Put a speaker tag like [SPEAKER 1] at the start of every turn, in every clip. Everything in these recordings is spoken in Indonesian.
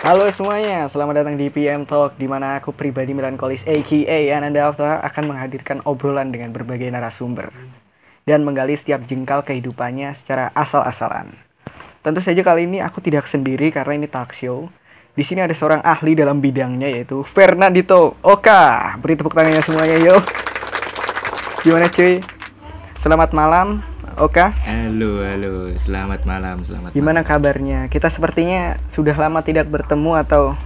[SPEAKER 1] Halo semuanya, selamat datang di PM Talk di mana aku pribadi melankolis aka Ananda Afta akan menghadirkan obrolan dengan berbagai narasumber dan menggali setiap jengkal kehidupannya secara asal-asalan. Tentu saja kali ini aku tidak sendiri karena ini talk show. Di sini ada seorang ahli dalam bidangnya yaitu Fernandito Oka. Beri tepuk tangannya semuanya yo. Gimana cuy? Selamat malam Oka.
[SPEAKER 2] Halo, halo. Selamat malam, selamat
[SPEAKER 1] Gimana kabarnya? Kita sepertinya sudah lama tidak bertemu atau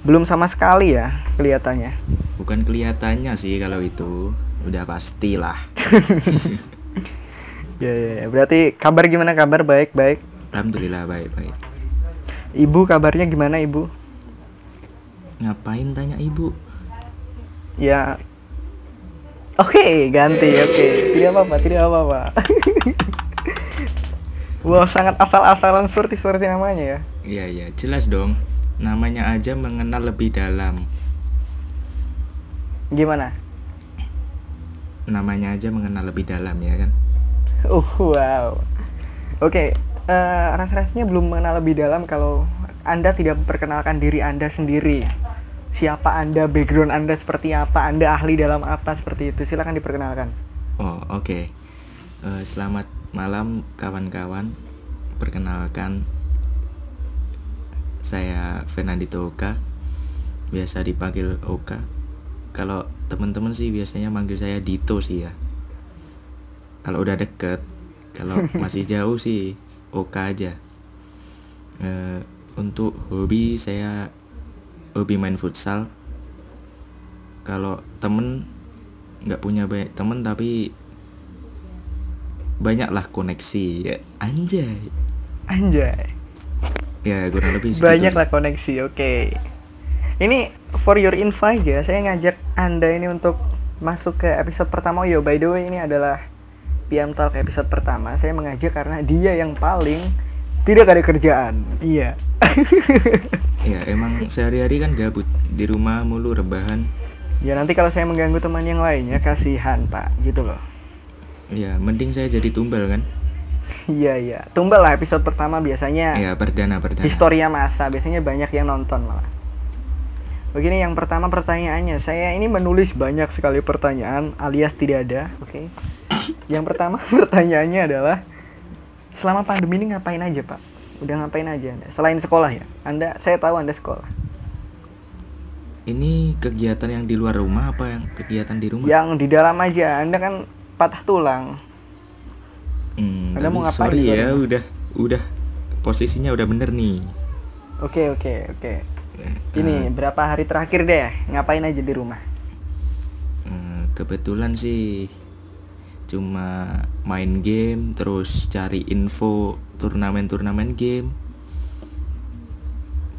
[SPEAKER 1] belum sama sekali ya kelihatannya.
[SPEAKER 2] malam. Bukan kelihatannya sih kalau itu. Udah pastilah.
[SPEAKER 1] Ya, ya, ya. berarti kabar gimana kabar? Baik, baik.
[SPEAKER 2] Alhamdulillah baik-baik.
[SPEAKER 1] Ibu kabarnya gimana ibu?
[SPEAKER 2] Ngapain tanya ibu?
[SPEAKER 1] Ya. Oke, ganti. Oke, tidak apa-apa, tidak apa-apa. Wow, sangat asal-asalan seperti seperti namanya ya.
[SPEAKER 2] Iya, iya, jelas dong. Namanya aja mengenal lebih dalam.
[SPEAKER 1] Gimana?
[SPEAKER 2] Namanya aja mengenal lebih dalam ya kan?
[SPEAKER 1] Uh, wow. Oke, eh, rasa-rasanya belum mengenal lebih dalam kalau Anda tidak memperkenalkan diri Anda sendiri. Siapa Anda, background Anda seperti apa, Anda ahli dalam apa seperti itu. Silakan diperkenalkan.
[SPEAKER 2] Oh, oke. Eh, selamat malam kawan-kawan. Perkenalkan saya Fernandito Oka. Biasa dipanggil Oka. Kalau teman-teman sih biasanya manggil saya Dito sih ya. Kalau udah deket, kalau masih jauh sih Oka aja. Eh, untuk hobi saya hobi main futsal. Kalau temen nggak punya banyak temen tapi banyaklah koneksi ya anjay
[SPEAKER 1] Anjay.
[SPEAKER 2] ya kurang lebih segitu
[SPEAKER 1] Banyak
[SPEAKER 2] sih.
[SPEAKER 1] lah koneksi, oke. Ini for your info aja, saya ngajak Anda ini untuk masuk ke episode pertama. Yo, by the way ini adalah PM Talk episode pertama. Saya mengajak karena dia yang paling tidak ada kerjaan. Iya.
[SPEAKER 2] ya emang sehari-hari kan gabut di rumah mulu rebahan
[SPEAKER 1] ya nanti kalau saya mengganggu teman yang lainnya kasihan, Pak. Gitu loh.
[SPEAKER 2] ya mending saya jadi tumbal kan
[SPEAKER 1] Iya, iya. Tumbal lah episode pertama biasanya
[SPEAKER 2] ya perdana perdana
[SPEAKER 1] historia masa, biasanya banyak yang nonton malah. Begini yang pertama pertanyaannya, saya ini menulis banyak sekali pertanyaan alias tidak ada, oke. Yang pertama pertanyaannya adalah selama pandemi ini ngapain aja pak? Udah ngapain aja anda? Selain sekolah ya? Anda, saya tahu anda sekolah.
[SPEAKER 2] ini kegiatan yang di luar rumah apa yang kegiatan di rumah
[SPEAKER 1] Yang di dalam aja, anda kan patah tulang.
[SPEAKER 2] Hmm,
[SPEAKER 1] Anda mau ngapain
[SPEAKER 2] sorry ya
[SPEAKER 1] rumah?
[SPEAKER 2] udah udah posisinya udah bener nih
[SPEAKER 1] Oke oke oke.
[SPEAKER 2] Eh,
[SPEAKER 1] Ini berapa hari terakhir deh? Ngapain aja di rumah?
[SPEAKER 2] eh, kebetulan sih cuma main game terus cari info turnamen-turnamen game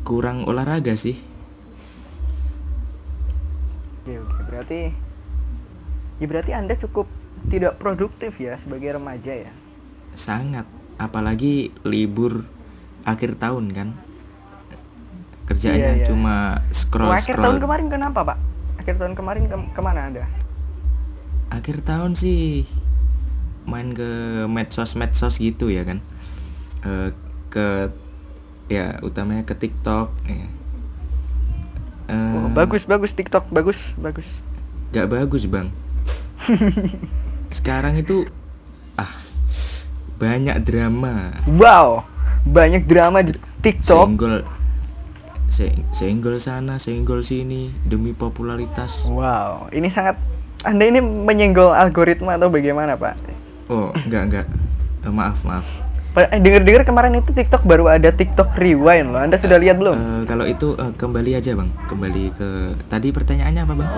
[SPEAKER 2] kurang olahraga sih
[SPEAKER 1] Oke oke berarti ya berarti anda cukup tidak produktif ya sebagai remaja ya.
[SPEAKER 2] sangat apalagi libur akhir tahun kan kerjaannya
[SPEAKER 1] Iya, iya.
[SPEAKER 2] cuma scroll
[SPEAKER 1] Oh, akhir
[SPEAKER 2] scroll
[SPEAKER 1] tahun kemarin kenapa pak? Akhir tahun kemarin ke ke mana anda?
[SPEAKER 2] Akhir tahun sih main ke medsos medsos gitu ya kan Eh, ke ya utamanya ke TikTok ya. Eh,
[SPEAKER 1] Oh, bagus bagus TikTok bagus bagus.
[SPEAKER 2] gak bagus bang sekarang itu ah banyak drama
[SPEAKER 1] Wow banyak drama di TikTok.
[SPEAKER 2] senggol se- senggol sana senggol sini demi popularitas
[SPEAKER 1] Wow ini sangat anda ini menyenggol algoritma atau bagaimana pak?
[SPEAKER 2] oh enggak enggak Eh, maaf maaf
[SPEAKER 1] eh, Dengar-dengar kemarin itu TikTok baru ada TikTok Rewind loh. Anda sudah lihat belum?
[SPEAKER 2] Eh, kalau itu eh, kembali aja bang kembali ke tadi pertanyaannya apa bang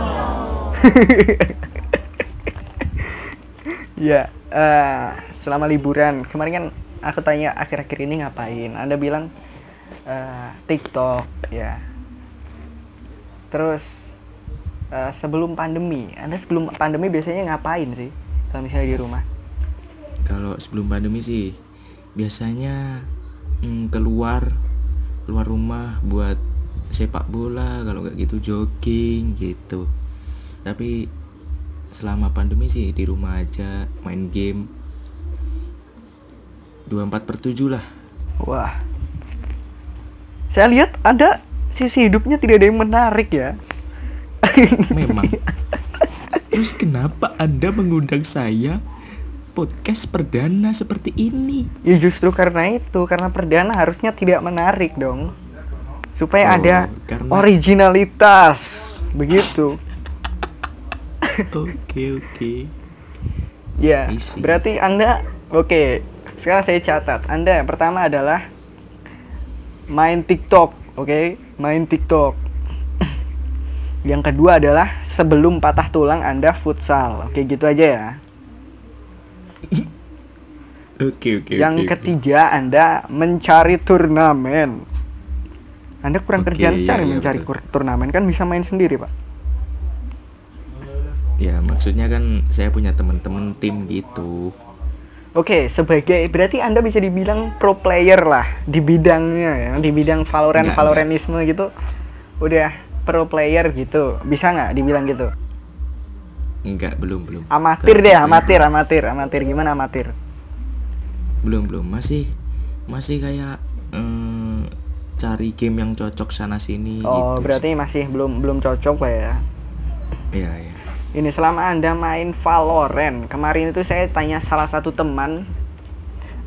[SPEAKER 1] Ya, eh, selama liburan kemarin kan aku tanya akhir-akhir ini ngapain? Anda bilang eh, TikTok, ya. Terus eh, sebelum pandemi, Anda sebelum pandemi biasanya ngapain sih? Kalau misalnya di rumah?
[SPEAKER 2] kalau sebelum pandemi sih biasanya mm, keluar keluar rumah buat sepak bola kalau nggak gitu jogging gitu tapi selama pandemi sih di rumah aja main game 24 per 7 lah
[SPEAKER 1] Wah. Saya lihat Anda sisi hidupnya tidak ada yang menarik ya.
[SPEAKER 2] Memang. Terus kenapa Anda mengundang saya podcast perdana seperti ini?
[SPEAKER 1] Ya justru karena itu, karena perdana harusnya tidak menarik dong. Supaya
[SPEAKER 2] Oh,
[SPEAKER 1] ada
[SPEAKER 2] karena-
[SPEAKER 1] originalitas. Begitu.
[SPEAKER 2] Oke oke.
[SPEAKER 1] Ya, berarti Anda oke. Sekarang saya catat. Anda yang pertama adalah main TikTok, oke? Main TikTok. Yang kedua adalah sebelum patah tulang Anda futsal. Oke, gitu aja ya.
[SPEAKER 2] Oke oke.
[SPEAKER 1] yang
[SPEAKER 2] oke, oke.
[SPEAKER 1] ketiga Anda mencari turnamen. Anda kurang
[SPEAKER 2] Oke,
[SPEAKER 1] kerjaan
[SPEAKER 2] iya,
[SPEAKER 1] secari
[SPEAKER 2] iya,
[SPEAKER 1] mencari
[SPEAKER 2] betul.
[SPEAKER 1] kur- turnamen kan bisa main sendiri, Pak.
[SPEAKER 2] Ya maksudnya kan saya punya teman-teman tim gitu.
[SPEAKER 1] Oke, sebagai berarti Anda bisa dibilang pro player lah di bidangnya ya, di bidang Valorant
[SPEAKER 2] Enggak,
[SPEAKER 1] Valorantisme gitu. Udah pro player gitu. Bisa nggak dibilang gitu?
[SPEAKER 2] Enggak belum belum.
[SPEAKER 1] Amatir
[SPEAKER 2] Enggak,
[SPEAKER 1] deh, amatir, amatir, amatir. Gimana amatir?
[SPEAKER 2] Belum belum masih masih kayak eh, cari game yang cocok sana sini.
[SPEAKER 1] Oh,
[SPEAKER 2] gitu.
[SPEAKER 1] berarti masih belum belum cocok lah ya.
[SPEAKER 2] Iya iya.
[SPEAKER 1] Ini selama Anda main Valorant, kemarin itu saya tanya salah satu teman,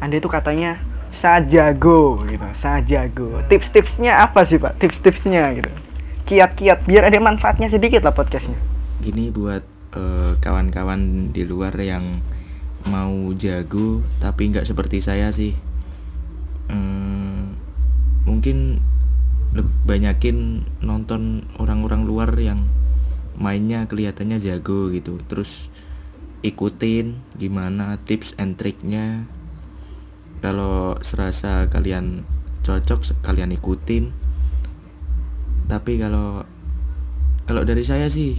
[SPEAKER 1] Anda itu katanya sajago gitu, sajago. Tips-tipsnya apa sih Pak? Tips-tipsnya gitu. Kiat-kiat biar ada manfaatnya sedikit lah podcastnya.
[SPEAKER 2] Gini buat eh, kawan-kawan di luar yang mau jago tapi nggak seperti saya sih. Eh, mungkin banyakin nonton orang-orang luar yang mainnya kelihatannya jago gitu. Terus ikutin gimana tips and triknya. Kalau serasa kalian cocok kalian ikutin. Tapi kalau kalau dari saya sih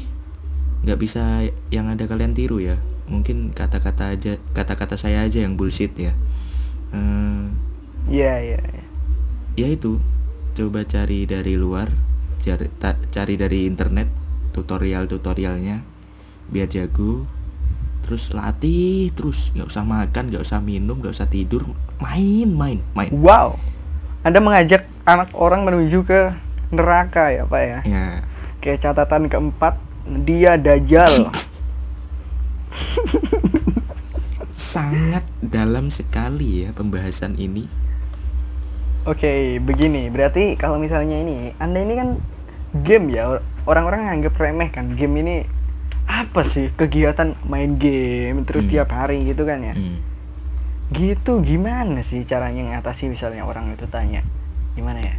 [SPEAKER 2] nggak bisa yang ada kalian tiru ya mungkin kata-kata aja kata-kata saya aja yang bullshit ya
[SPEAKER 1] Iya, iya. iya.
[SPEAKER 2] ya itu coba cari dari luar cari, ta- cari dari internet tutorial tutorialnya biar jago terus latih terus nggak usah makan nggak usah minum nggak usah tidur main main main
[SPEAKER 1] Wow. Anda mengajak anak orang menuju ke neraka ya, Pak ya.
[SPEAKER 2] ya
[SPEAKER 1] Oke, catatan keempat, dia dajal.
[SPEAKER 2] sangat dalam sekali ya pembahasan ini
[SPEAKER 1] Oke, begini. Berarti kalau misalnya ini, Anda ini kan game ya. Orang-orang nganggep remeh kan. Game ini apa sih? Kegiatan main game terus
[SPEAKER 2] Hmm.
[SPEAKER 1] tiap hari gitu kan ya.
[SPEAKER 2] Hmm.
[SPEAKER 1] Gitu gimana sih caranya ngatasi misalnya orang itu tanya. Gimana ya?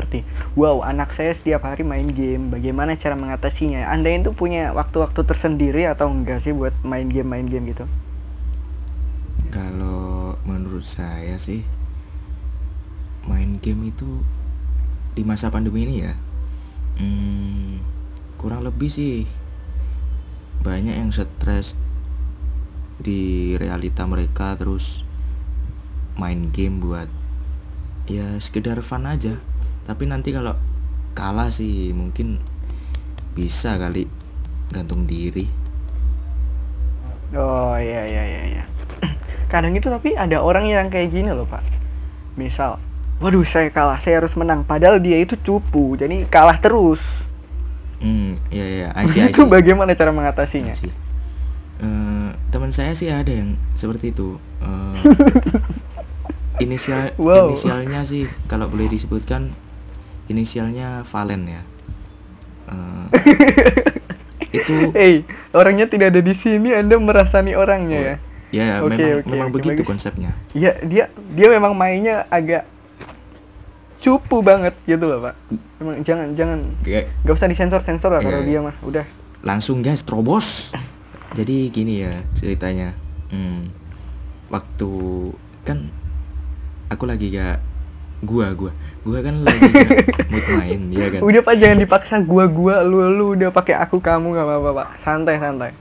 [SPEAKER 1] Seperti, wow anak saya setiap hari main game. Bagaimana cara mengatasinya? Anda itu punya waktu-waktu tersendiri atau enggak sih buat main game main game gitu?
[SPEAKER 2] Kalau menurut saya sih main game itu di masa pandemi ini ya hmm, kurang lebih sih banyak yang stres di realita mereka terus main game buat ya sekedar fun aja tapi nanti kalau kalah sih mungkin bisa kali gantung diri
[SPEAKER 1] Oh iya iya iya iya. Kadang itu tapi ada orang yang kayak gini loh pak. Misal, waduh saya kalah, saya harus menang. Padahal dia itu cupu, jadi kalah terus.
[SPEAKER 2] hmm ya ya I see,
[SPEAKER 1] Itu bagaimana cara mengatasinya?
[SPEAKER 2] Eh, teman saya sih ada yang seperti itu. Eh, inisial
[SPEAKER 1] Wow.
[SPEAKER 2] inisialnya sih kalau boleh disebutkan inisialnya Valen ya. Eh, itu
[SPEAKER 1] Hey, orangnya tidak ada di sini, Anda merasani orangnya ya.
[SPEAKER 2] ya
[SPEAKER 1] Oke,
[SPEAKER 2] memang
[SPEAKER 1] oke,
[SPEAKER 2] memang
[SPEAKER 1] oke,
[SPEAKER 2] begitu
[SPEAKER 1] bagus.
[SPEAKER 2] konsepnya.
[SPEAKER 1] Iya, dia dia memang mainnya agak cupu banget gitu loh pak. Emang jangan jangan
[SPEAKER 2] Kayak
[SPEAKER 1] nggak usah disensor sensor lah
[SPEAKER 2] Iya,
[SPEAKER 1] kalau
[SPEAKER 2] iya.
[SPEAKER 1] dia mah udah.
[SPEAKER 2] langsung gas terobos. Jadi gini ya ceritanya. Hmm, waktu kan aku lagi gak gua gua gua kan lagi gak mood main ya kan.
[SPEAKER 1] Udah pak jangan dipaksa gua gua lu lu udah pakai aku kamu nggak apa-apa pak. Santai santai.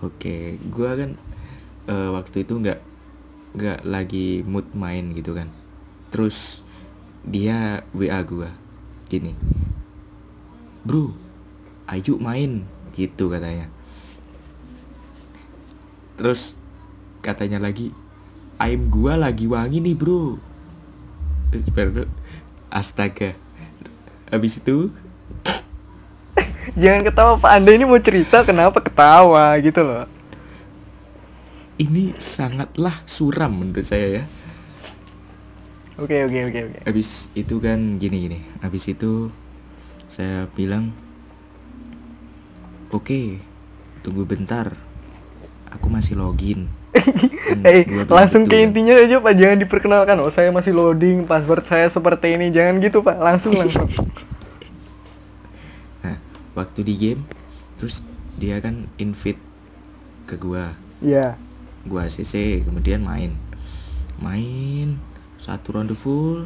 [SPEAKER 2] Oke, gua kan eh, waktu itu nggak nggak lagi mood main gitu kan. Terus dia WA gua gini, bro, ayo main gitu katanya. Terus katanya lagi, aim gua lagi wangi nih bro. Astaga. Habis itu?
[SPEAKER 1] Jangan ketawa Pak. Anda ini mau cerita kenapa ketawa gitu loh.
[SPEAKER 2] ini sangatlah suram menurut saya ya.
[SPEAKER 1] Oke oke oke oke.
[SPEAKER 2] habis itu kan gini gini. Habis itu saya bilang oke tunggu bentar. Aku masih login Kan
[SPEAKER 1] Eh,
[SPEAKER 2] gua bilang
[SPEAKER 1] langsung
[SPEAKER 2] gitu
[SPEAKER 1] ke
[SPEAKER 2] kan.
[SPEAKER 1] intinya aja Pak. Jangan diperkenalkan. Oh, saya masih loading password saya seperti ini. Jangan gitu Pak. Langsung langsung.
[SPEAKER 2] nah waktu di game terus dia kan invite ke gua
[SPEAKER 1] Ya.
[SPEAKER 2] gua CC kemudian main main satu ronde full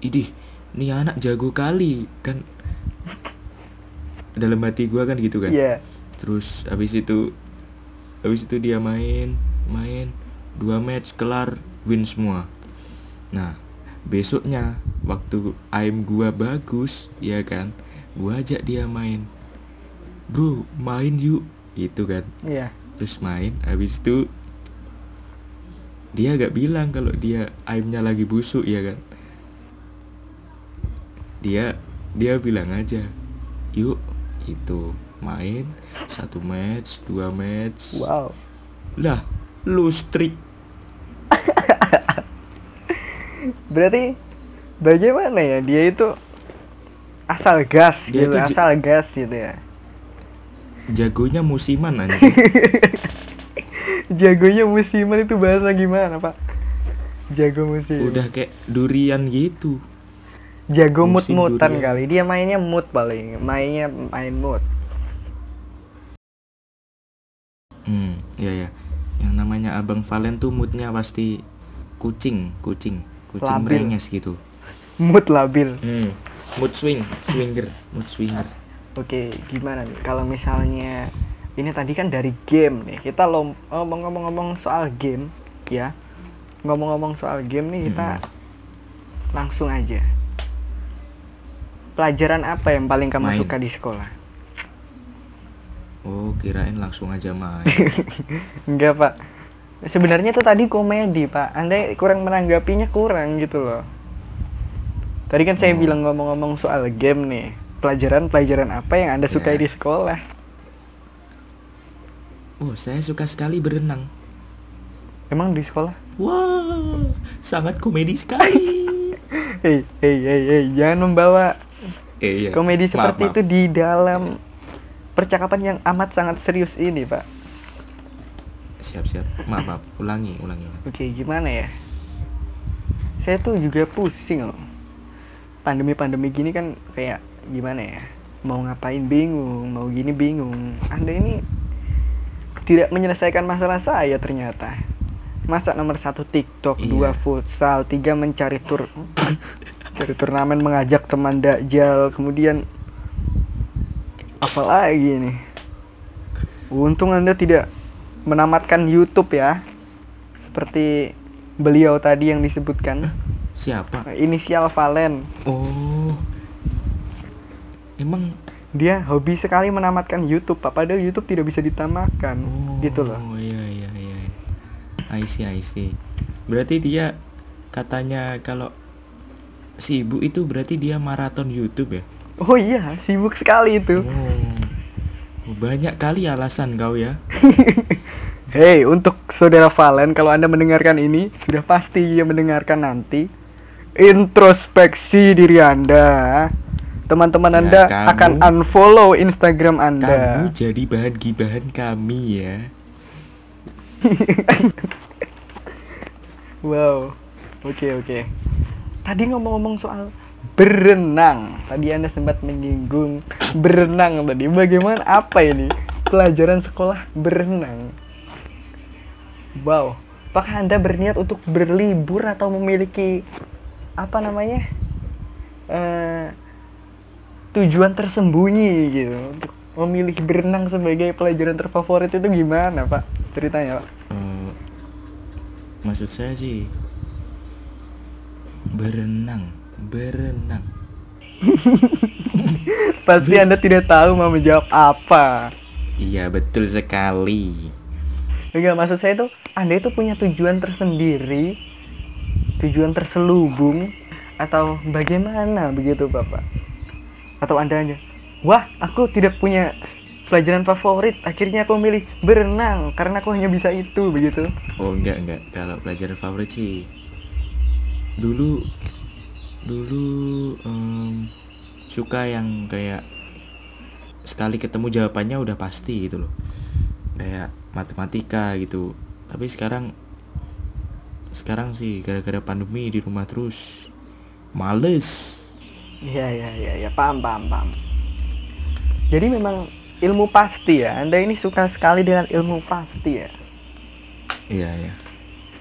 [SPEAKER 2] idih nih anak jago kali kan dalam hati gua kan gitu kan
[SPEAKER 1] Iya.
[SPEAKER 2] terus habis itu habis itu dia main main dua match kelar win semua. Nah besoknya waktu aim gua bagus ya kan gua ajak dia main. Bro main yuk gitu kan.
[SPEAKER 1] Iya.
[SPEAKER 2] terus main habis itu dia gak bilang kalau dia aimnya lagi busuk ya kan. Dia dia bilang aja yuk itu main satu match dua match
[SPEAKER 1] Wow.
[SPEAKER 2] lah lu streak
[SPEAKER 1] Berarti bagaimana ya dia itu asal gas
[SPEAKER 2] Dia
[SPEAKER 1] gitu, asal gas gitu ya.
[SPEAKER 2] jagonya musiman aja
[SPEAKER 1] Jagonya musiman itu bahasa gimana, Pak? Jago musim.
[SPEAKER 2] udah kayak durian gitu
[SPEAKER 1] Jago mut-mutan
[SPEAKER 2] durian.
[SPEAKER 1] kali. Dia mainnya mood paling. Mainnya main mood.
[SPEAKER 2] Ya ya yang namanya abang Valen tuh moodnya pasti kucing kucing kucing
[SPEAKER 1] Labil.
[SPEAKER 2] gitu
[SPEAKER 1] Mood labil.
[SPEAKER 2] hmm mood swing swinger mood swinger
[SPEAKER 1] Oke, gimana nih kalau misalnya ini tadi kan dari game nih. Kita ngomong-ngomong soal game, ya. Ngomong-ngomong soal game nih kita
[SPEAKER 2] Hmm.
[SPEAKER 1] langsung aja. Pelajaran apa yang paling kamu
[SPEAKER 2] Main.
[SPEAKER 1] suka di sekolah?
[SPEAKER 2] Oh, kirain langsung aja main.
[SPEAKER 1] Enggak, Pak. Sebenarnya itu tadi komedi, Pak. Anda kurang menanggapinya kurang gitu loh. Tadi kan saya
[SPEAKER 2] Oh.
[SPEAKER 1] bilang ngomong-ngomong soal game nih. Pelajaran-pelajaran apa yang Anda sukai
[SPEAKER 2] Ya.
[SPEAKER 1] di sekolah?
[SPEAKER 2] Oh, saya suka sekali berenang.
[SPEAKER 1] Emang di sekolah?
[SPEAKER 2] Wah, sangat komedi sekali.
[SPEAKER 1] Hei, hei, hei, hei, jangan membawa
[SPEAKER 2] eh, iya.
[SPEAKER 1] komedi
[SPEAKER 2] Maaf,
[SPEAKER 1] seperti
[SPEAKER 2] maaf.
[SPEAKER 1] itu di dalam percakapan yang amat sangat serius ini, Pak.
[SPEAKER 2] Siap, siap. Maaf, maaf. Ulangi, ulangi.
[SPEAKER 1] Oke, gimana ya? Saya tuh juga pusing loh. Pandemi-pandemi gini kan kayak gimana ya? Mau ngapain bingung, mau gini bingung. Anda ini tidak menyelesaikan masalah saya ternyata. Masa nomor satu TikTok,
[SPEAKER 2] Iya.
[SPEAKER 1] dua futsal, tiga mencari tur, cari turnamen mengajak teman dakjal, kemudian apa lagi nih? Untung Anda tidak menamatkan YouTube ya. Seperti beliau tadi yang disebutkan.
[SPEAKER 2] Siapa?
[SPEAKER 1] Inisial Valen.
[SPEAKER 2] Oh. Emang
[SPEAKER 1] Dia hobi sekali menamatkan YouTube, Pak. Padahal YouTube tidak bisa ditamakan.
[SPEAKER 2] oh,
[SPEAKER 1] Gitu loh.
[SPEAKER 2] Oh, iya, iya, iya. I see, I see. Berarti dia katanya kalau sibuk itu berarti dia maraton YouTube ya?
[SPEAKER 1] Oh iya, sibuk sekali itu.
[SPEAKER 2] Oh. Banyak kali alasan kau ya.
[SPEAKER 1] Hei, untuk saudara Valen, kalau Anda mendengarkan ini, sudah pasti dia mendengarkan nanti. Introspeksi diri Anda. Teman-teman
[SPEAKER 2] Ya,
[SPEAKER 1] Anda
[SPEAKER 2] kamu-
[SPEAKER 1] akan unfollow Instagram Anda.
[SPEAKER 2] Kamu jadi bahan gibahan kami ya.
[SPEAKER 1] Wow. Oke, oke. Tadi ngomong-ngomong soal berenang. Tadi Anda sempat menyinggung berenang tadi. Bagaimana apa ini? Pelajaran sekolah berenang. Wow. Apakah Anda berniat untuk berlibur atau memiliki apa namanya? eh tujuan tersembunyi gitu untuk memilih berenang sebagai pelajaran terfavorit itu gimana, Pak? Ceritanya, Pak.
[SPEAKER 2] Eh, maksud saya sih berenang, berenang.
[SPEAKER 1] Pasti Anda tidak tahu mau menjawab apa.
[SPEAKER 2] Iya betul sekali.
[SPEAKER 1] Enggak, maksud saya itu Anda itu punya tujuan tersendiri tujuan terselubung atau bagaimana begitu bapak atau anda hanya wah aku tidak punya pelajaran favorit akhirnya aku memilih berenang karena aku hanya bisa itu begitu
[SPEAKER 2] oh enggak enggak kalau pelajaran favorit sih dulu dulu em, suka yang kayak sekali ketemu jawabannya udah pasti gitu loh. Kayak matematika gitu. Tapi sekarang sekarang sih gara-gara pandemi di rumah terus. Males.
[SPEAKER 1] Iya iya iya ya, paham paham paham. Jadi memang ilmu pasti ya. Anda ini suka sekali dengan ilmu pasti ya?
[SPEAKER 2] Iya iya.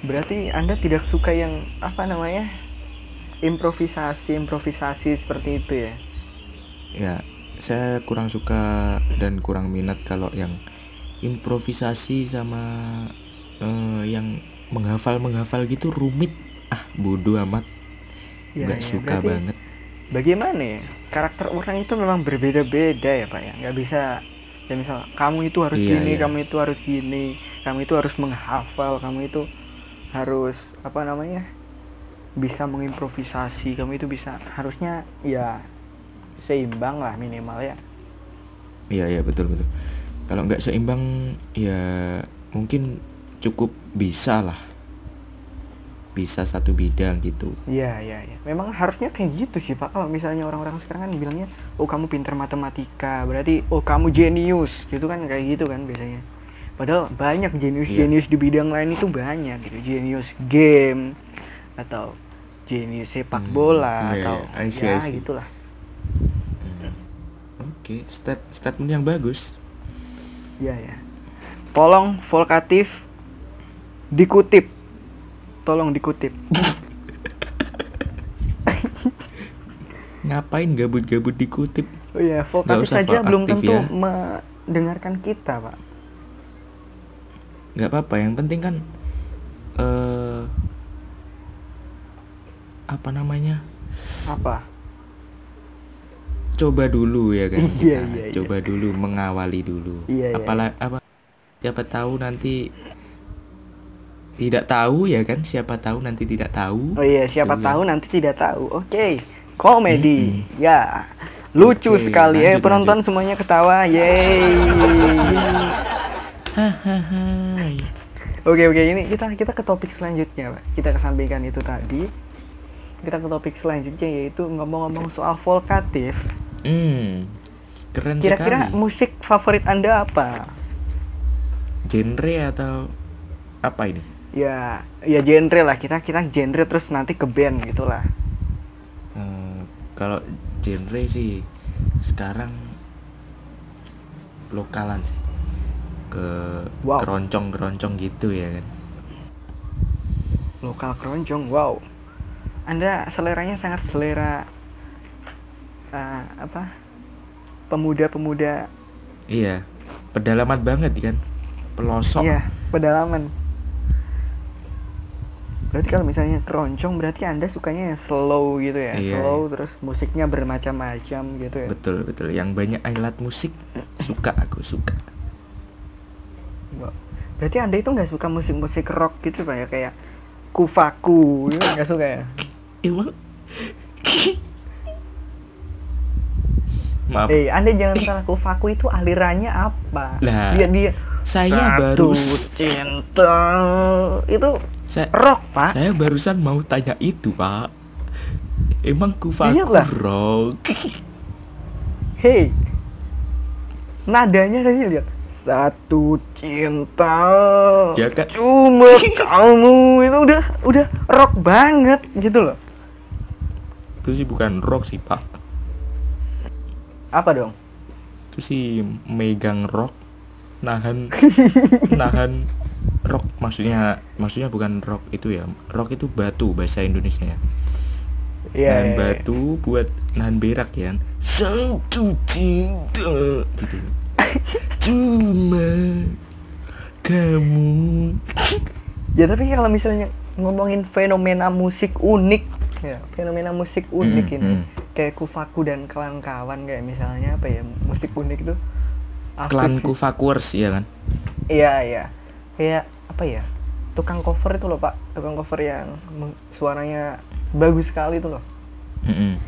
[SPEAKER 1] Berarti anda tidak suka yang apa namanya improvisasi improvisasi seperti itu ya?
[SPEAKER 2] Ya saya kurang suka dan kurang minat kalau yang improvisasi sama eh, yang menghafal menghafal gitu rumit. Ah bodoh amat.
[SPEAKER 1] Ya,
[SPEAKER 2] nggak
[SPEAKER 1] ya,
[SPEAKER 2] suka
[SPEAKER 1] berarti
[SPEAKER 2] banget.
[SPEAKER 1] bagaimana ya? Karakter orang itu memang berbeda-beda ya pak ya? Nggak bisa ya misal kamu itu harus
[SPEAKER 2] Iya,
[SPEAKER 1] gini
[SPEAKER 2] iya.
[SPEAKER 1] kamu itu harus gini kamu itu harus menghafal kamu itu harus apa namanya bisa mengimprovisasi kamu itu bisa harusnya ya seimbang lah minimal ya
[SPEAKER 2] iya iya betul betul kalau nggak seimbang ya mungkin cukup bisa lah bisa satu bidang gitu
[SPEAKER 1] Iya, iya, iya. Memang harusnya kayak gitu sih, Pak. Kalau misalnya orang-orang sekarang kan bilangnya, "Oh, kamu pintar matematika." Berarti, "Oh, kamu jenius." Gitu kan kayak gitu kan biasanya. Padahal banyak jenius-jenius di bidang lain itu banyak gitu. Jenius game atau jenius sepak
[SPEAKER 2] Hmm,
[SPEAKER 1] bola atau
[SPEAKER 2] iya. I see,
[SPEAKER 1] ya
[SPEAKER 2] I see.
[SPEAKER 1] gitulah.
[SPEAKER 2] Hmm. oke stat statement yang bagus
[SPEAKER 1] Iya, ya. Tolong volkatif dikutip. Tolong dikutip.
[SPEAKER 2] ngapain gabut-gabut dikutip
[SPEAKER 1] Oh iya, volkatif
[SPEAKER 2] usah
[SPEAKER 1] saja belum tentu
[SPEAKER 2] ya.
[SPEAKER 1] mendengarkan kita, Pak.
[SPEAKER 2] nggak apa-apa yang penting kan eh apa namanya
[SPEAKER 1] Apa?
[SPEAKER 2] coba dulu ya kan
[SPEAKER 1] Iya, iya, iya.
[SPEAKER 2] coba dulu mengawali dulu
[SPEAKER 1] Iya, iya,
[SPEAKER 2] apalah apa siapa tahu nanti tidak tahu ya kan siapa tahu nanti tidak tahu
[SPEAKER 1] Oh iya, siapa
[SPEAKER 2] Gitu,
[SPEAKER 1] tahu nanti tidak tahu. Oke, komedi.
[SPEAKER 2] Mm-mm.
[SPEAKER 1] Ya, lucu
[SPEAKER 2] Oke,
[SPEAKER 1] sekali. eh,
[SPEAKER 2] lanjut,
[SPEAKER 1] penonton
[SPEAKER 2] lanjut.
[SPEAKER 1] semuanya ketawa. Yeay. Oke, oke. Ini kita kita ke topik selanjutnya, Pak. Kita kesampingkan itu tadi. Kita ke topik selanjutnya yaitu ngomong-ngomong soal volkatif.
[SPEAKER 2] hmm keren
[SPEAKER 1] Kira-kira
[SPEAKER 2] sekali
[SPEAKER 1] musik favorit Anda apa?
[SPEAKER 2] genre atau apa ini
[SPEAKER 1] Ya, ya genre lah. Kita kita genre terus nanti ke band gitulah.
[SPEAKER 2] Eh, kalau genre sih sekarang lokalan sih ke
[SPEAKER 1] Wow.
[SPEAKER 2] keroncong keroncong gitu ya kan
[SPEAKER 1] Lokal keroncong, wow. Anda seleranya sangat selera eh, apa? Pemuda-pemuda
[SPEAKER 2] iya pedalaman banget kan pelosok
[SPEAKER 1] Iya, pedalaman. Berarti kalau misalnya keroncong berarti Anda sukanya yang slow gitu ya.
[SPEAKER 2] Iya,
[SPEAKER 1] slow terus musiknya bermacam-macam gitu ya.
[SPEAKER 2] betul betul yang banyak alat musik suka aku suka.
[SPEAKER 1] Berarti Anda itu nggak suka musik-musik rock gitu Pak ya kayak Kufaku gitu nggak suka ya?
[SPEAKER 2] Emang? Maaf.
[SPEAKER 1] Eh, Anda jangan salah Kufaku itu alirannya apa?
[SPEAKER 2] Lah,
[SPEAKER 1] dia dia
[SPEAKER 2] saya
[SPEAKER 1] Satu
[SPEAKER 2] baru
[SPEAKER 1] cinta. Itu
[SPEAKER 2] saya,
[SPEAKER 1] rock, Pak.
[SPEAKER 2] saya barusan mau tanya itu pak. Emang kufaku
[SPEAKER 1] Iya, Pak.
[SPEAKER 2] rock?
[SPEAKER 1] Hei, nadanya saya lihat. Satu cinta.
[SPEAKER 2] Ya kan?
[SPEAKER 1] cuma kamu. Itu udah udah rock banget gitu loh
[SPEAKER 2] itu sih bukan rock sih pak.
[SPEAKER 1] Apa dong?
[SPEAKER 2] Itu sih megang rock nahan nahan rock. Maksudnya maksudnya bukan rock itu ya. Rock itu batu bahasa Indonesia ya.
[SPEAKER 1] Iya,
[SPEAKER 2] nahan
[SPEAKER 1] iya, iya.
[SPEAKER 2] batu buat nahan berak ya. Satu cinta gitu. Cuma kamu.
[SPEAKER 1] Ya tapi kalau misalnya ngomongin fenomena musik unik ya fenomena musik unik
[SPEAKER 2] Mm,
[SPEAKER 1] ini.
[SPEAKER 2] Mm.
[SPEAKER 1] kayak kufaku dan kawan-kawan kayak misalnya apa ya musik unik itu.
[SPEAKER 2] Klanku Fakwers ya kan?
[SPEAKER 1] Iya iya. Kayak apa ya tukang cover itu loh pak. Tukang cover yang suaranya bagus sekali itu loh.
[SPEAKER 2] Mm-mm.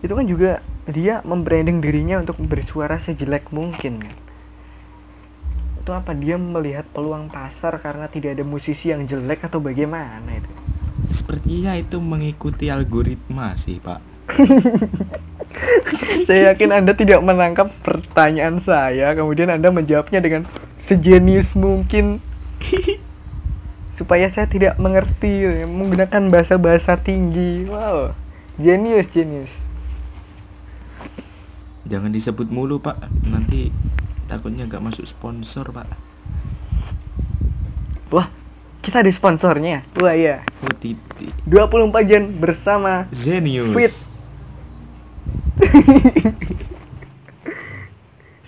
[SPEAKER 1] itu kan juga dia membranding dirinya untuk bersuara sejelek mungkin. Kan itu apa? Dia melihat peluang pasar karena tidak ada musisi yang jelek atau bagaimana itu
[SPEAKER 2] sepertinya itu mengikuti algoritma sih pak.
[SPEAKER 1] Saya yakin anda tidak menangkap pertanyaan saya kemudian anda menjawabnya dengan sejenius mungkin. Supaya saya tidak mengerti menggunakan bahasa-bahasa tinggi. Wow jenius jenius
[SPEAKER 2] jangan disebut mulu pak. Nanti takutnya nggak masuk sponsor pak.
[SPEAKER 1] Wah kita ada sponsornya wah iya
[SPEAKER 2] titik
[SPEAKER 1] 24 jam bersama
[SPEAKER 2] Zenius
[SPEAKER 1] Fit.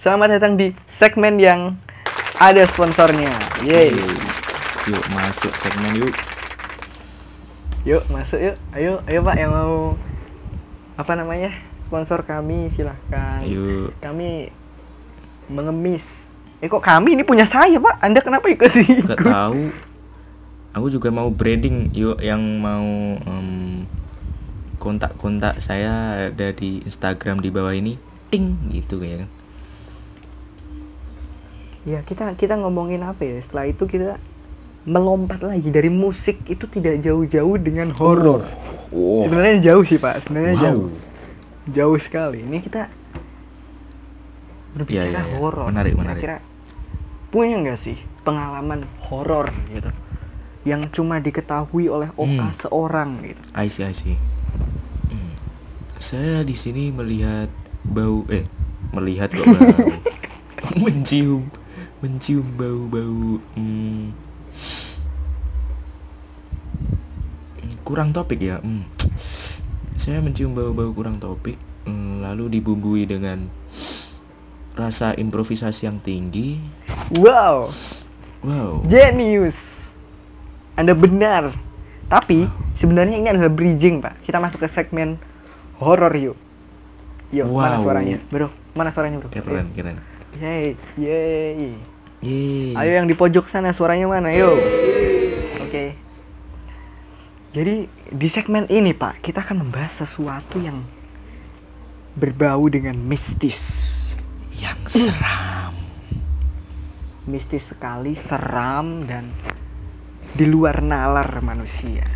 [SPEAKER 1] Selamat datang di segmen yang ada sponsornya. Yeay.
[SPEAKER 2] Yuk masuk segmen yuk
[SPEAKER 1] Yuk masuk yuk. Ayo, ayo Pak yang mau apa namanya? Sponsor kami silahkan.
[SPEAKER 2] yuk
[SPEAKER 1] Kami mengemis. Eh kok kami ini punya saya Pak? Anda kenapa ikut ikut?
[SPEAKER 2] nggak tahu aku juga mau branding yuk yang mau em, kontak-kontak saya ada di Instagram di bawah ini ting gitu ya
[SPEAKER 1] Ya kita kita ngomongin apa ya? Setelah itu kita melompat lagi dari musik itu tidak jauh-jauh dengan horor.
[SPEAKER 2] oh
[SPEAKER 1] Sebenarnya jauh sih Pak, sebenarnya
[SPEAKER 2] wow
[SPEAKER 1] jauh. Jauh sekali. Ini kita berbicara
[SPEAKER 2] Iya, iya, iya.
[SPEAKER 1] horor.
[SPEAKER 2] Menarik, menarik.
[SPEAKER 1] Kira-kira punya nggak sih pengalaman horor gitu yang cuma diketahui oleh Oka
[SPEAKER 2] Hmm.
[SPEAKER 1] seorang gitu?
[SPEAKER 2] I see, I see. Hmm. Saya di sini melihat bau eh melihat kok bau. mencium mencium bau-bau hmm, hmm, kurang topik ya. Hmm. Saya mencium bau-bau kurang topik hmm, lalu dibumbui dengan rasa improvisasi yang tinggi.
[SPEAKER 1] Wow,
[SPEAKER 2] Wow.
[SPEAKER 1] genius. Anda benar. Tapi sebenarnya ini adalah bridging Pak. Kita masuk ke segmen horor yuk. Yuk, mana
[SPEAKER 2] Wow.
[SPEAKER 1] suaranya, bro? Mana suaranya, bro?
[SPEAKER 2] Keren, keren.
[SPEAKER 1] Yeay, yeay.
[SPEAKER 2] Yeay.
[SPEAKER 1] Ayo yang di pojok sana suaranya mana? Yo. Oke. Jadi di segmen ini Pak, kita akan membahas sesuatu yang berbau dengan mistis.
[SPEAKER 2] yang seram.
[SPEAKER 1] Mistis sekali, seram dan di luar nalar manusia.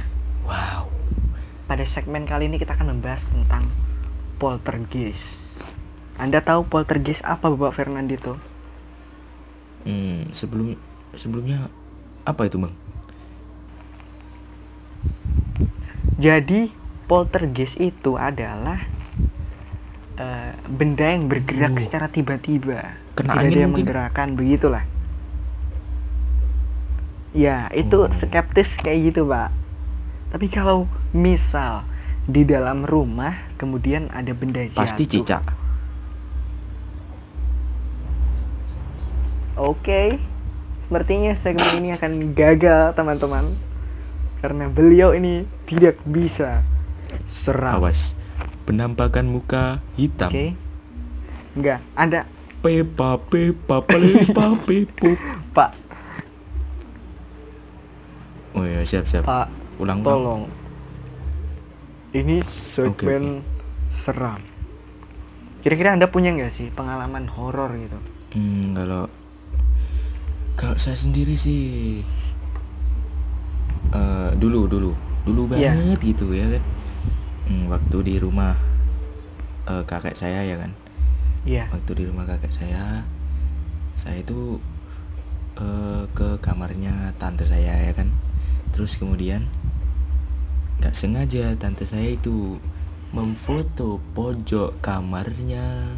[SPEAKER 2] Wow.
[SPEAKER 1] Pada segmen kali ini kita akan membahas tentang poltergeist. Anda tahu poltergeist apa Bapak Fernandito?
[SPEAKER 2] Hmm, sebelum sebelumnya apa itu, Bang?
[SPEAKER 1] Jadi poltergeist itu adalah eh, benda yang bergerak
[SPEAKER 2] Oh.
[SPEAKER 1] secara tiba-tiba.
[SPEAKER 2] Kena
[SPEAKER 1] Tidak
[SPEAKER 2] angin
[SPEAKER 1] ada yang
[SPEAKER 2] mungkin?
[SPEAKER 1] menggerakkan begitulah. Ya, itu
[SPEAKER 2] Oh.
[SPEAKER 1] skeptis kayak gitu, Pak. Tapi kalau misal di dalam rumah kemudian ada benda jatuh.
[SPEAKER 2] Pasti cicak.
[SPEAKER 1] Oke. Sepertinya segmen ini akan gagal, teman-teman. Karena beliau ini tidak bisa seram.
[SPEAKER 2] Awas. Penampakan muka hitam.
[SPEAKER 1] Oke. Enggak, Anda
[SPEAKER 2] Pepa pepa pepa pepo.
[SPEAKER 1] Pak,
[SPEAKER 2] Oh ya, siap siap.
[SPEAKER 1] Pak,
[SPEAKER 2] Ulang ulang.
[SPEAKER 1] tolong. Ini segmen seram. Kira-kira Anda punya nggak sih pengalaman horor gitu?
[SPEAKER 2] Hmm, kalau kalau saya sendiri sih eh dulu dulu dulu
[SPEAKER 1] Iya.
[SPEAKER 2] banget gitu ya kan. Hmm, waktu di rumah eh, kakek saya ya kan.
[SPEAKER 1] Iya.
[SPEAKER 2] waktu di rumah kakek saya saya itu eh, ke kamarnya tante saya ya kan terus kemudian nggak sengaja tante saya itu memfoto pojok kamarnya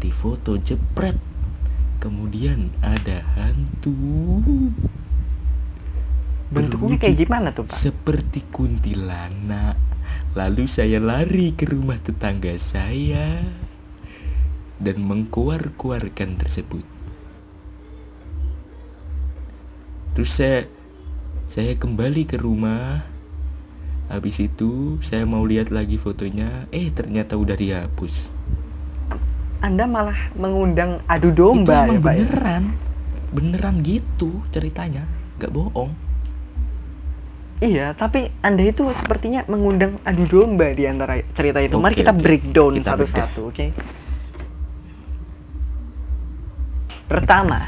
[SPEAKER 2] di foto jepret kemudian ada hantu
[SPEAKER 1] Bentuknya kayak gimana tuh, Pak?
[SPEAKER 2] seperti kuntilanak. Lalu saya lari ke rumah tetangga saya dan mengkuar-kuarkan tersebut. Terus saya saya kembali ke rumah. Habis itu saya mau lihat lagi fotonya, eh ternyata udah dihapus.
[SPEAKER 1] Anda malah mengundang adu
[SPEAKER 2] Itu
[SPEAKER 1] domba ya,
[SPEAKER 2] emang
[SPEAKER 1] Pak. ya?
[SPEAKER 2] beneran. Beneran gitu ceritanya. nggak bohong
[SPEAKER 1] Iya, tapi Anda itu sepertinya mengundang adu domba di antara cerita itu. Mari
[SPEAKER 2] Oke,
[SPEAKER 1] kita
[SPEAKER 2] oke.
[SPEAKER 1] breakdown satu-satu, oke? Pertama,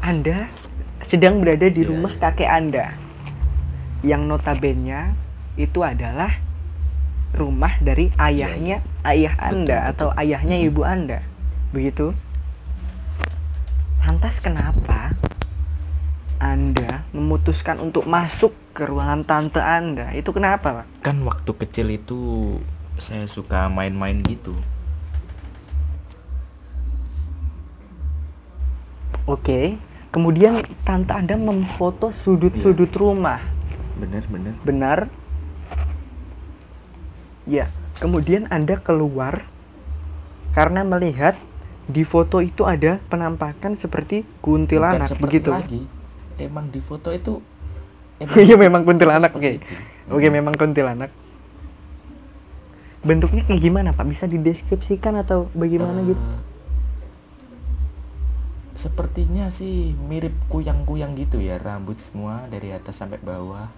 [SPEAKER 1] Anda sedang berada di
[SPEAKER 2] Iya,
[SPEAKER 1] rumah
[SPEAKER 2] iya.
[SPEAKER 1] kakek Anda. Yang notabene itu adalah rumah dari ayahnya ayah Anda
[SPEAKER 2] Iya, Betul,
[SPEAKER 1] atau
[SPEAKER 2] betul.
[SPEAKER 1] ayahnya ibu Anda. Begitu. Lantas kenapa Anda memutuskan untuk masuk ke ruangan tante Anda? Itu kenapa, Pak?
[SPEAKER 2] kan waktu kecil itu saya suka main-main gitu
[SPEAKER 1] Oke. Kemudian tante Anda memfoto sudut-sudut
[SPEAKER 2] Iya.
[SPEAKER 1] rumah.
[SPEAKER 2] bener-bener
[SPEAKER 1] Benar? Ya. Kemudian Anda keluar karena melihat di foto itu ada penampakan seperti kuntilanak
[SPEAKER 2] Bukan seperti
[SPEAKER 1] begitu.
[SPEAKER 2] lagi emang di foto itu
[SPEAKER 1] Iya memang kuntilanak, oke.
[SPEAKER 2] itu.
[SPEAKER 1] Oke,
[SPEAKER 2] Hmm.
[SPEAKER 1] memang kuntilanak. Bentuknya kayak gimana, Pak? Bisa dideskripsikan atau bagaimana
[SPEAKER 2] Eh,
[SPEAKER 1] gitu?
[SPEAKER 2] Sepertinya sih mirip kuyang-kuyang gitu ya, rambut semua dari atas sampai bawah.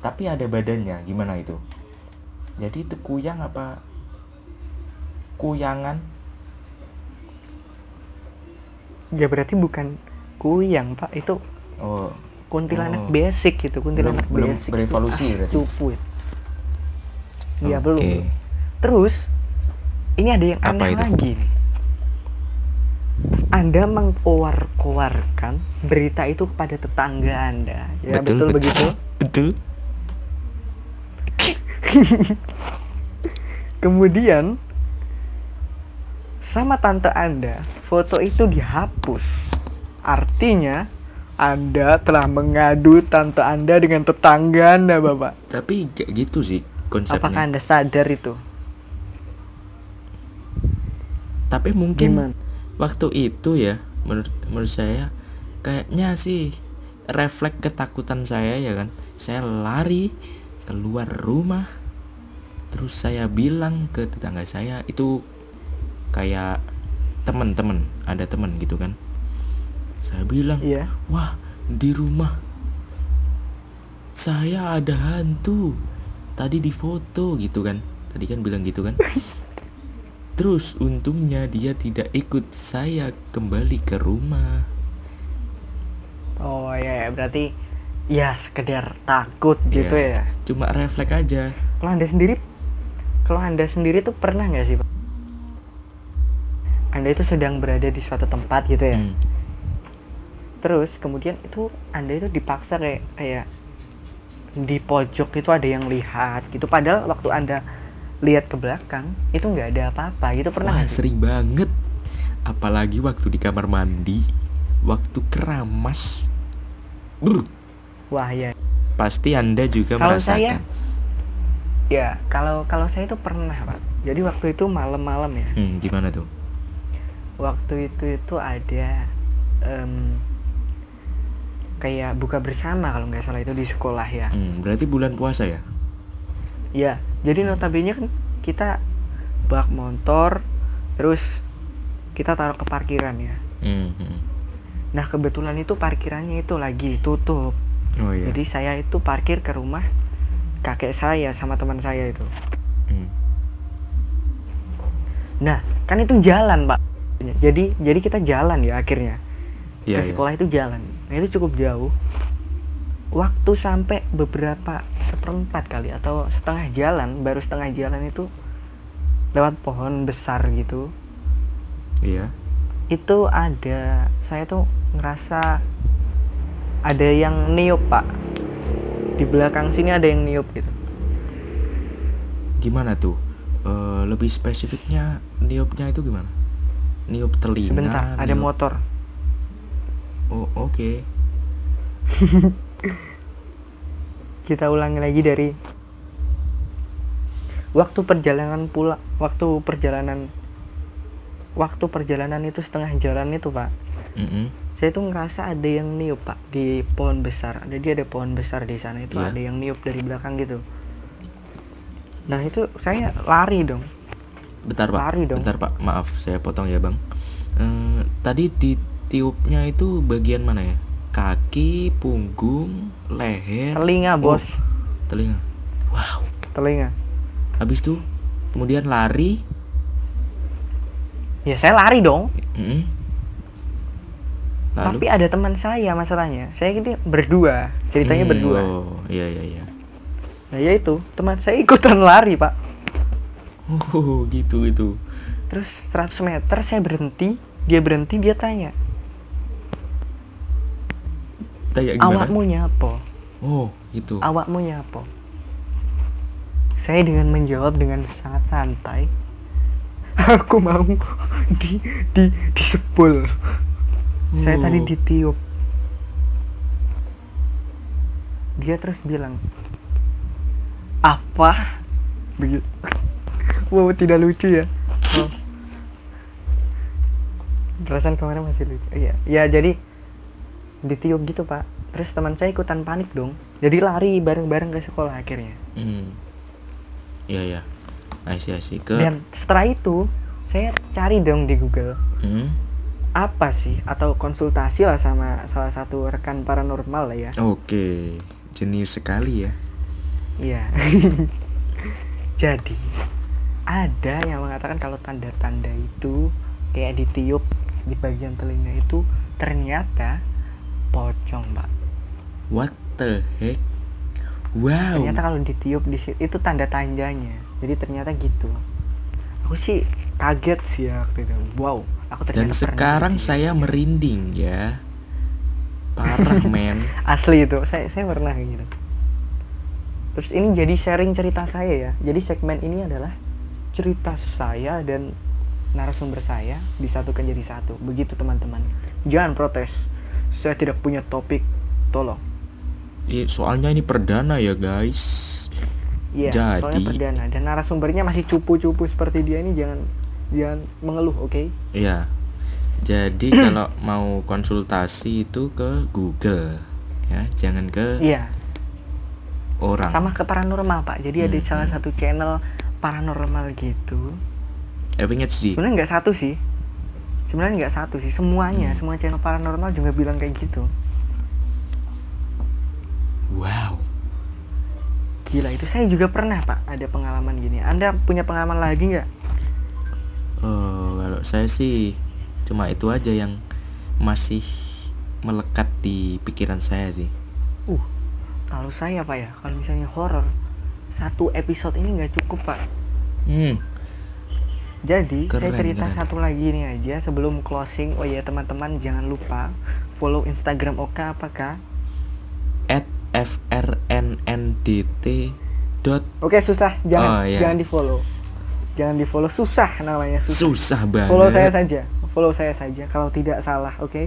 [SPEAKER 2] Tapi ada badannya, gimana itu? Jadi itu kuyang apa kuyangan?
[SPEAKER 1] Ya berarti bukan kuyang, Pak. Itu
[SPEAKER 2] Oh,
[SPEAKER 1] kuntilanak
[SPEAKER 2] Oh.
[SPEAKER 1] basic gitu, kuntilanak
[SPEAKER 2] Belum- belum
[SPEAKER 1] basic.
[SPEAKER 2] berevolusi
[SPEAKER 1] itu. Ah,
[SPEAKER 2] berarti?
[SPEAKER 1] cupu.
[SPEAKER 2] oke.
[SPEAKER 1] belum. Terus ini ada yang
[SPEAKER 2] Apa
[SPEAKER 1] aneh
[SPEAKER 2] itu?
[SPEAKER 1] lagi nih. Anda mengkoar-koarkan berita itu kepada tetangga Anda. Ya betul, begitu.
[SPEAKER 2] Betul.
[SPEAKER 1] Kemudian sama tante Anda, foto itu dihapus. Artinya Anda telah mengadu tante Anda dengan tetangga Anda, Bapak.
[SPEAKER 2] Tapi kayak gitu sih konsepnya.
[SPEAKER 1] Apakah Anda sadar itu?
[SPEAKER 2] Tapi mungkin
[SPEAKER 1] Gimana?
[SPEAKER 2] Waktu itu ya menurut menurut saya kayaknya sih refleks ketakutan saya ya kan. Saya lari keluar rumah terus saya bilang ke tetangga saya itu kayak teman-teman ada teman gitu kan. Saya bilang
[SPEAKER 1] Iya.
[SPEAKER 2] wah di rumah saya ada hantu tadi di foto gitu kan. Tadi kan bilang gitu kan terus untungnya dia tidak ikut saya kembali ke rumah
[SPEAKER 1] Oh ya, ya, berarti ya sekedar takut gitu
[SPEAKER 2] Iya.
[SPEAKER 1] ya.
[SPEAKER 2] cuma refleks aja
[SPEAKER 1] Kalau Anda sendiri kalau Anda sendiri tuh pernah nggak sih, Pak? Anda itu sedang berada di suatu tempat gitu ya.
[SPEAKER 2] Hmm,
[SPEAKER 1] Terus kemudian itu Anda itu dipaksa kayak kayak di pojok itu ada yang lihat gitu. Padahal waktu Anda lihat ke belakang itu nggak ada apa-apa. Gitu pernah
[SPEAKER 2] wah sering banget. Apalagi waktu di kamar mandi waktu keramas. Brr,
[SPEAKER 1] Wah ya.
[SPEAKER 2] pasti anda juga
[SPEAKER 1] Kalau
[SPEAKER 2] merasakan.
[SPEAKER 1] Saya- Ya, kalau kalau saya itu pernah, Pak. Jadi waktu itu malam-malam ya.
[SPEAKER 2] Hmm, gimana tuh?
[SPEAKER 1] Waktu itu itu ada em, kayak buka bersama kalau nggak salah itu di sekolah ya.
[SPEAKER 2] Hmm, berarti bulan puasa ya?
[SPEAKER 1] Ya, jadi notabene kan kita bak motor terus kita taruh ke parkiran ya.
[SPEAKER 2] Hmm, hmm.
[SPEAKER 1] Nah, kebetulan itu parkirannya itu lagi tutup.
[SPEAKER 2] oh iya
[SPEAKER 1] Jadi saya itu parkir ke rumah kakek saya sama teman saya itu.
[SPEAKER 2] Hmm.
[SPEAKER 1] Nah, kan itu jalan, Pak. Jadi jadi kita jalan ya akhirnya.
[SPEAKER 2] Iya,
[SPEAKER 1] ke
[SPEAKER 2] iya.
[SPEAKER 1] sekolah itu jalan nah itu cukup jauh waktu sampai beberapa seperempat kali atau setengah jalan baru setengah jalan itu lewat pohon besar gitu.
[SPEAKER 2] Iya.
[SPEAKER 1] Itu ada saya tuh ngerasa ada yang niup pak. Di belakang sini ada yang niup gitu.
[SPEAKER 2] Gimana tuh? Eh, lebih spesifiknya niupnya itu gimana? Niup telinga
[SPEAKER 1] sebentar ada
[SPEAKER 2] niup-
[SPEAKER 1] motor.
[SPEAKER 2] Oh oke
[SPEAKER 1] kita ulangi lagi dari waktu perjalanan pulang waktu perjalanan waktu perjalanan itu setengah jalan itu pak.
[SPEAKER 2] Mm-mm.
[SPEAKER 1] saya tuh ngerasa ada yang niup pak di pohon besar. Jadi ada pohon besar di sana itu
[SPEAKER 2] Iya.
[SPEAKER 1] ada yang niup dari belakang gitu. Nah itu saya lari dong.
[SPEAKER 2] Bentar pak.
[SPEAKER 1] Lari dong.
[SPEAKER 2] bentar pak. Maaf saya potong ya bang. Eh, tadi di tiupnya itu bagian mana ya kaki, punggung, leher,
[SPEAKER 1] telinga
[SPEAKER 2] Oh,
[SPEAKER 1] bos
[SPEAKER 2] telinga. Wow.
[SPEAKER 1] telinga
[SPEAKER 2] Habis itu kemudian lari.
[SPEAKER 1] ya saya lari dong.
[SPEAKER 2] Lalu
[SPEAKER 1] tapi ada teman saya masalahnya saya ini berdua ceritanya
[SPEAKER 2] Hmm,
[SPEAKER 1] berdua
[SPEAKER 2] Oh, iya iya iya.
[SPEAKER 1] nah ya itu teman saya ikutan lari pak
[SPEAKER 2] Oh, gitu gitu.
[SPEAKER 1] terus 100 meter saya berhenti dia berhenti dia tanya
[SPEAKER 2] Kayak gimana?
[SPEAKER 1] awakmu nyapa
[SPEAKER 2] Oh, gitu.
[SPEAKER 1] awakmu nyapa saya dengan menjawab dengan sangat santai. Aku mau di di disebul. Saya tadi
[SPEAKER 2] Oh.
[SPEAKER 1] ditiup. Dia terus bilang apa? Begitu wow tidak lucu ya. Oh. perasaan kemarin masih lucu. Iya. Ya jadi ditiup gitu pak terus teman saya ikutan panik dong jadi lari bareng-bareng ke sekolah akhirnya
[SPEAKER 2] Hmm. Iya ya. See, I see. Ke
[SPEAKER 1] dan setelah itu saya cari dong di Google
[SPEAKER 2] Hmm.
[SPEAKER 1] apa sih atau konsultasi lah sama salah satu rekan paranormal lah ya
[SPEAKER 2] Oke, jenius sekali ya.
[SPEAKER 1] iya jadi ada yang mengatakan kalau tanda-tanda itu kayak ditiup di bagian telinga itu ternyata pocong pak.
[SPEAKER 2] What the heck? Wow.
[SPEAKER 1] ternyata kalau ditiup di situ itu tanda tandanya jadi ternyata gitu. Aku sih kaget sih ya waktu itu. Wow aku
[SPEAKER 2] Dan
[SPEAKER 1] ternyata pernah
[SPEAKER 2] sekarang saya merinding ya. Parah men.
[SPEAKER 1] asli itu. Saya saya pernah gitu. Terus ini jadi sharing cerita saya ya. Jadi segmen ini adalah cerita saya dan narasumber saya disatukan jadi satu. Begitu teman-teman. Jangan protes saya tidak punya topik tolong
[SPEAKER 2] Ih, Soalnya ini perdana ya guys.
[SPEAKER 1] iya
[SPEAKER 2] Jadi-
[SPEAKER 1] soalnya perdana dan narasumbernya masih cupu-cupu seperti dia ini jangan jangan mengeluh oke
[SPEAKER 2] Iya. Jadi kalau mau konsultasi itu ke Google ya, jangan ke
[SPEAKER 1] iya
[SPEAKER 2] orang.
[SPEAKER 1] sama ke paranormal pak jadi ada
[SPEAKER 2] Hmm,
[SPEAKER 1] salah
[SPEAKER 2] hmm.
[SPEAKER 1] satu channel paranormal gitu
[SPEAKER 2] FHD.
[SPEAKER 1] sebenarnya nggak satu sih sebenarnya nggak satu sih semuanya
[SPEAKER 2] Hmm.
[SPEAKER 1] semua channel paranormal juga bilang kayak gitu
[SPEAKER 2] Wow.
[SPEAKER 1] gila itu saya juga pernah pak ada pengalaman gini anda punya pengalaman lagi nggak
[SPEAKER 2] Oh, kalau saya sih cuma itu aja yang masih melekat di pikiran saya sih.
[SPEAKER 1] uh kalau saya pak ya kalau misalnya horor satu episode ini nggak cukup pak
[SPEAKER 2] Hmm.
[SPEAKER 1] Jadi saya
[SPEAKER 2] Keren,
[SPEAKER 1] cerita
[SPEAKER 2] keren.
[SPEAKER 1] satu lagi nih aja sebelum closing. Oh ya teman-teman jangan lupa follow instagram Oka apakah
[SPEAKER 2] At frnndt dot
[SPEAKER 1] oke susah. Jangan
[SPEAKER 2] Oh, iya.
[SPEAKER 1] jangan di follow jangan di follow susah namanya susah.
[SPEAKER 2] Susah banget.
[SPEAKER 1] follow saya saja. Follow saya saja kalau tidak salah oke?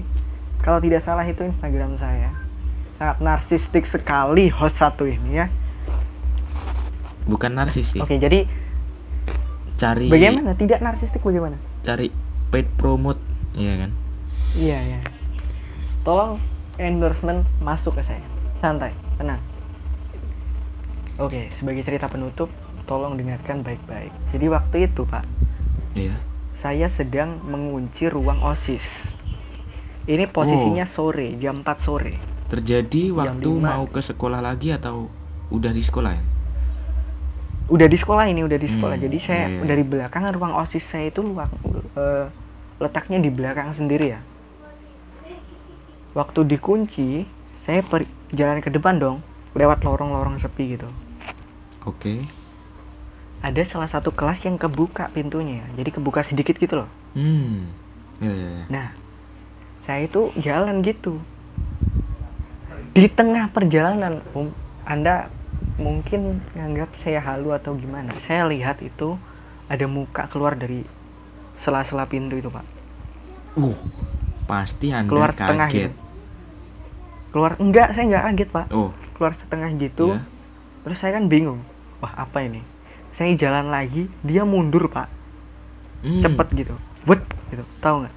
[SPEAKER 1] Kalau tidak salah itu instagram saya. Sangat narsistik sekali host satu ini ya.
[SPEAKER 2] Bukan narsis sih.
[SPEAKER 1] oke jadi
[SPEAKER 2] Cari
[SPEAKER 1] bagaimana? Tidak narsistik bagaimana?
[SPEAKER 2] cari paid promote, iya kan?
[SPEAKER 1] iya ya tolong endorsement masuk ke saya. Santai tenang. Oke sebagai cerita penutup tolong dengarkan baik-baik. Jadi waktu itu pak
[SPEAKER 2] Iya.
[SPEAKER 1] saya sedang mengunci ruang osis. Ini posisinya sore jam 4 sore.
[SPEAKER 2] Terjadi waktu mau ke sekolah lagi atau udah di sekolah ya?
[SPEAKER 1] Udah di sekolah ini udah di sekolah
[SPEAKER 2] Hmm,
[SPEAKER 1] jadi saya
[SPEAKER 2] iya, iya.
[SPEAKER 1] dari belakang ruang osis saya itu luang eh, letaknya di belakang sendiri ya waktu dikunci saya per- jalan ke depan dong lewat lorong-lorong sepi gitu
[SPEAKER 2] Oke.
[SPEAKER 1] ada salah satu kelas yang kebuka pintunya jadi kebuka sedikit gitu loh
[SPEAKER 2] Hmm. Ya, ya, ya.
[SPEAKER 1] nah saya itu jalan gitu di tengah perjalanan um, anda mungkin nganggap saya halu atau gimana. Saya lihat itu ada muka keluar dari sela-sela pintu itu pak.
[SPEAKER 2] Uh, pasti Anda
[SPEAKER 1] keluar setengah
[SPEAKER 2] kaget.
[SPEAKER 1] gitu. Keluar enggak saya enggak kaget pak.
[SPEAKER 2] Oh,
[SPEAKER 1] keluar setengah gitu
[SPEAKER 2] Iya.
[SPEAKER 1] terus saya kan bingung wah apa ini? Saya jalan lagi dia mundur pak.
[SPEAKER 2] Hmm.
[SPEAKER 1] cepet gitu. Wet gitu. Tahu nggak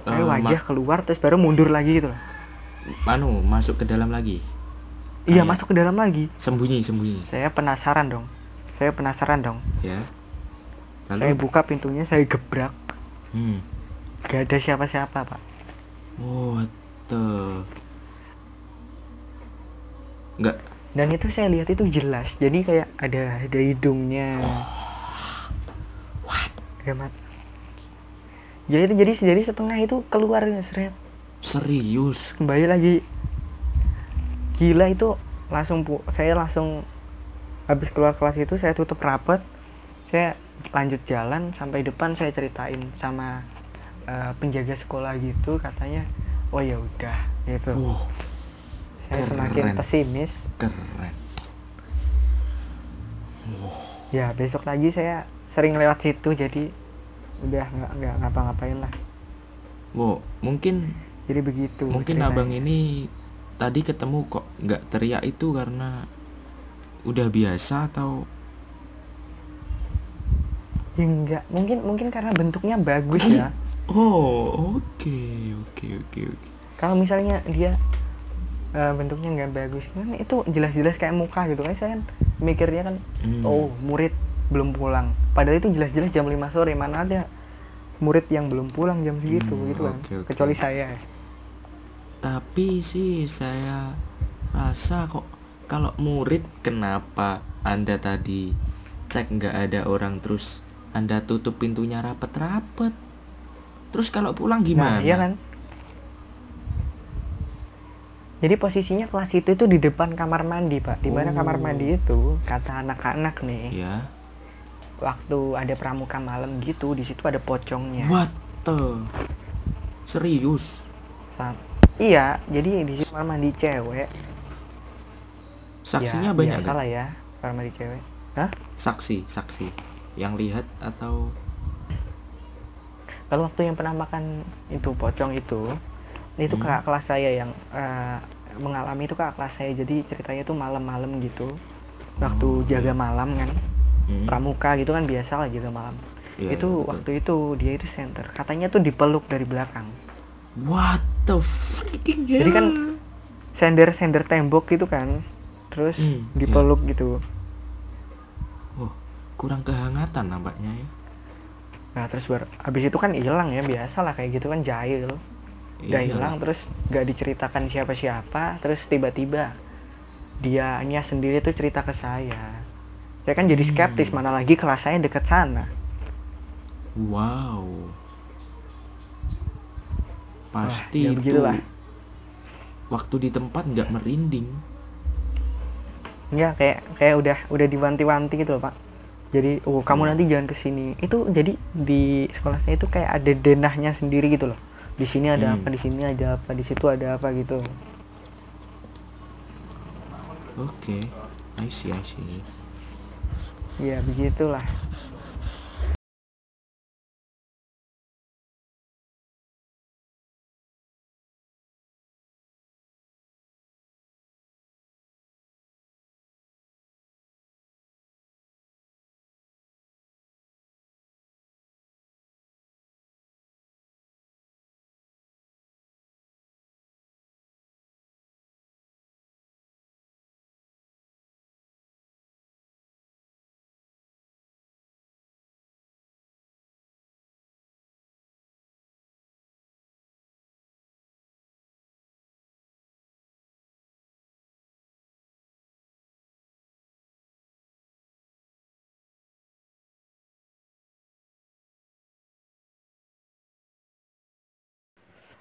[SPEAKER 1] saya
[SPEAKER 2] Eh,
[SPEAKER 1] wajah keluar terus baru mundur lagi gitu loh
[SPEAKER 2] Manu masuk ke dalam lagi.
[SPEAKER 1] Iya
[SPEAKER 2] Kayak-
[SPEAKER 1] masuk ke dalam lagi.
[SPEAKER 2] Sembunyi, sembunyi.
[SPEAKER 1] saya penasaran dong. Saya penasaran dong.
[SPEAKER 2] Ya.
[SPEAKER 1] saya
[SPEAKER 2] Lalu
[SPEAKER 1] buka pintunya saya gebrak.
[SPEAKER 2] Hmm.
[SPEAKER 1] gak ada siapa-siapa pak.
[SPEAKER 2] Oh, what the? Nggak.
[SPEAKER 1] Dan itu saya lihat itu jelas. Jadi kayak ada ada hidungnya. Ada mat. Jadi itu jadi jadi setengah itu keluar seret
[SPEAKER 2] serius?
[SPEAKER 1] Kembali lagi gila itu langsung saya langsung habis keluar kelas itu saya tutup rapet saya lanjut jalan sampai depan saya ceritain sama eh, penjaga sekolah gitu katanya oh ya udah gitu.
[SPEAKER 2] Wah,
[SPEAKER 1] saya
[SPEAKER 2] keren.
[SPEAKER 1] semakin pesimis.
[SPEAKER 2] Keren.
[SPEAKER 1] Ya besok lagi saya sering lewat situ jadi udah nggak nggak ngapa-ngapain lah.
[SPEAKER 2] Wow mungkin
[SPEAKER 1] jadi begitu
[SPEAKER 2] mungkin
[SPEAKER 1] ceritanya.
[SPEAKER 2] abang ini tadi ketemu kok nggak teriak itu karena udah biasa atau?
[SPEAKER 1] Ya, enggak mungkin mungkin karena bentuknya bagus ya.
[SPEAKER 2] Oh oke oke oke oke.
[SPEAKER 1] Kalau misalnya dia eh, bentuknya nggak bagus kan itu jelas-jelas kayak muka gitu kan. Saya kan mikirnya kan
[SPEAKER 2] Hmm.
[SPEAKER 1] oh murid belum pulang. Padahal itu jelas-jelas jam 5 sore mana ada murid yang belum pulang jam segitu
[SPEAKER 2] Hmm,
[SPEAKER 1] gitu kan.
[SPEAKER 2] oke, oke.
[SPEAKER 1] kecuali saya
[SPEAKER 2] tapi sih saya rasa kok kalau murid kenapa anda tadi cek nggak ada orang terus anda tutup pintunya rapet-rapet? Terus kalau pulang gimana?
[SPEAKER 1] nah iya kan? Jadi posisinya kelas itu itu di depan kamar mandi pak. Di mana
[SPEAKER 2] Oh.
[SPEAKER 1] kamar mandi itu kata anak-anak nih.
[SPEAKER 2] Ya
[SPEAKER 1] waktu ada pramuka malam gitu di situ ada pocongnya.
[SPEAKER 2] What the? Serius?
[SPEAKER 1] Sa- iya jadi di kamar mandi cewek
[SPEAKER 2] saksinya
[SPEAKER 1] ya,
[SPEAKER 2] banyak
[SPEAKER 1] biasa
[SPEAKER 2] nggak?
[SPEAKER 1] lah ya kamar mandi cewek Hah?
[SPEAKER 2] saksi saksi yang lihat atau
[SPEAKER 1] kalau waktu yang penampakan itu pocong itu itu
[SPEAKER 2] Hmm.
[SPEAKER 1] kakak kelas saya yang eh, mengalami itu kakak kelas saya jadi ceritanya itu malam-malam gitu waktu
[SPEAKER 2] Oh,
[SPEAKER 1] jaga
[SPEAKER 2] iya.
[SPEAKER 1] malam kan
[SPEAKER 2] Hmm,
[SPEAKER 1] pramuka gitu kan biasa lah jaga malam
[SPEAKER 2] iya,
[SPEAKER 1] itu
[SPEAKER 2] iya, betul.
[SPEAKER 1] waktu itu dia itu center katanya tuh dipeluk dari belakang
[SPEAKER 2] what the freaking hell
[SPEAKER 1] Jadi kan sender sender tembok gitu kan. Terus
[SPEAKER 2] Hmm,
[SPEAKER 1] dipeluk gitu.
[SPEAKER 2] Wah, kurang kehangatan nampaknya ya.
[SPEAKER 1] Nah terus bar abis itu kan hilang ya biasa lah kayak gitu kan jahil. Udah
[SPEAKER 2] Iyalah.
[SPEAKER 1] hilang terus gak diceritakan siapa-siapa terus tiba-tiba dianya sendiri tuh cerita ke saya. Saya kan jadi skeptis
[SPEAKER 2] Hmm.
[SPEAKER 1] mana lagi kelas saya deket sana.
[SPEAKER 2] Wow. Pasti
[SPEAKER 1] ya
[SPEAKER 2] itu
[SPEAKER 1] begitulah.
[SPEAKER 2] waktu di tempat nggak merinding.
[SPEAKER 1] ya kayak kayak udah udah diwanti-wanti gitu loh pak jadi oh kamu
[SPEAKER 2] Hmm.
[SPEAKER 1] nanti jangan ke sini itu jadi di sekolah saya itu kayak ada denahnya sendiri gitu loh di sini ada
[SPEAKER 2] Hmm.
[SPEAKER 1] apa di sini ada apa di situ ada apa gitu
[SPEAKER 2] Oke, I see, I see.
[SPEAKER 1] ya begitulah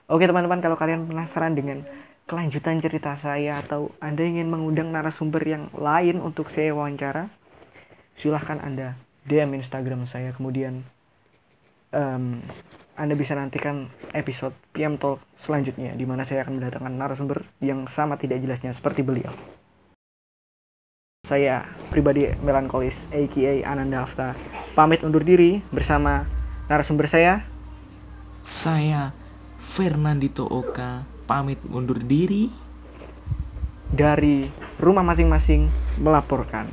[SPEAKER 1] Oke teman-teman, kalau kalian penasaran dengan kelanjutan cerita saya atau Anda ingin mengundang narasumber yang lain untuk saya wawancara, silahkan Anda DM Instagram saya. Kemudian em, Anda bisa nantikan episode PM Talk selanjutnya, di mana saya akan mendatangkan narasumber yang sama tidak jelasnya seperti beliau. Saya pribadi melankolis, aka Ananda Hafta, pamit undur diri bersama narasumber saya,
[SPEAKER 2] Saya Fernandito Oka pamit undur diri.
[SPEAKER 1] dari rumah masing-masing melaporkan.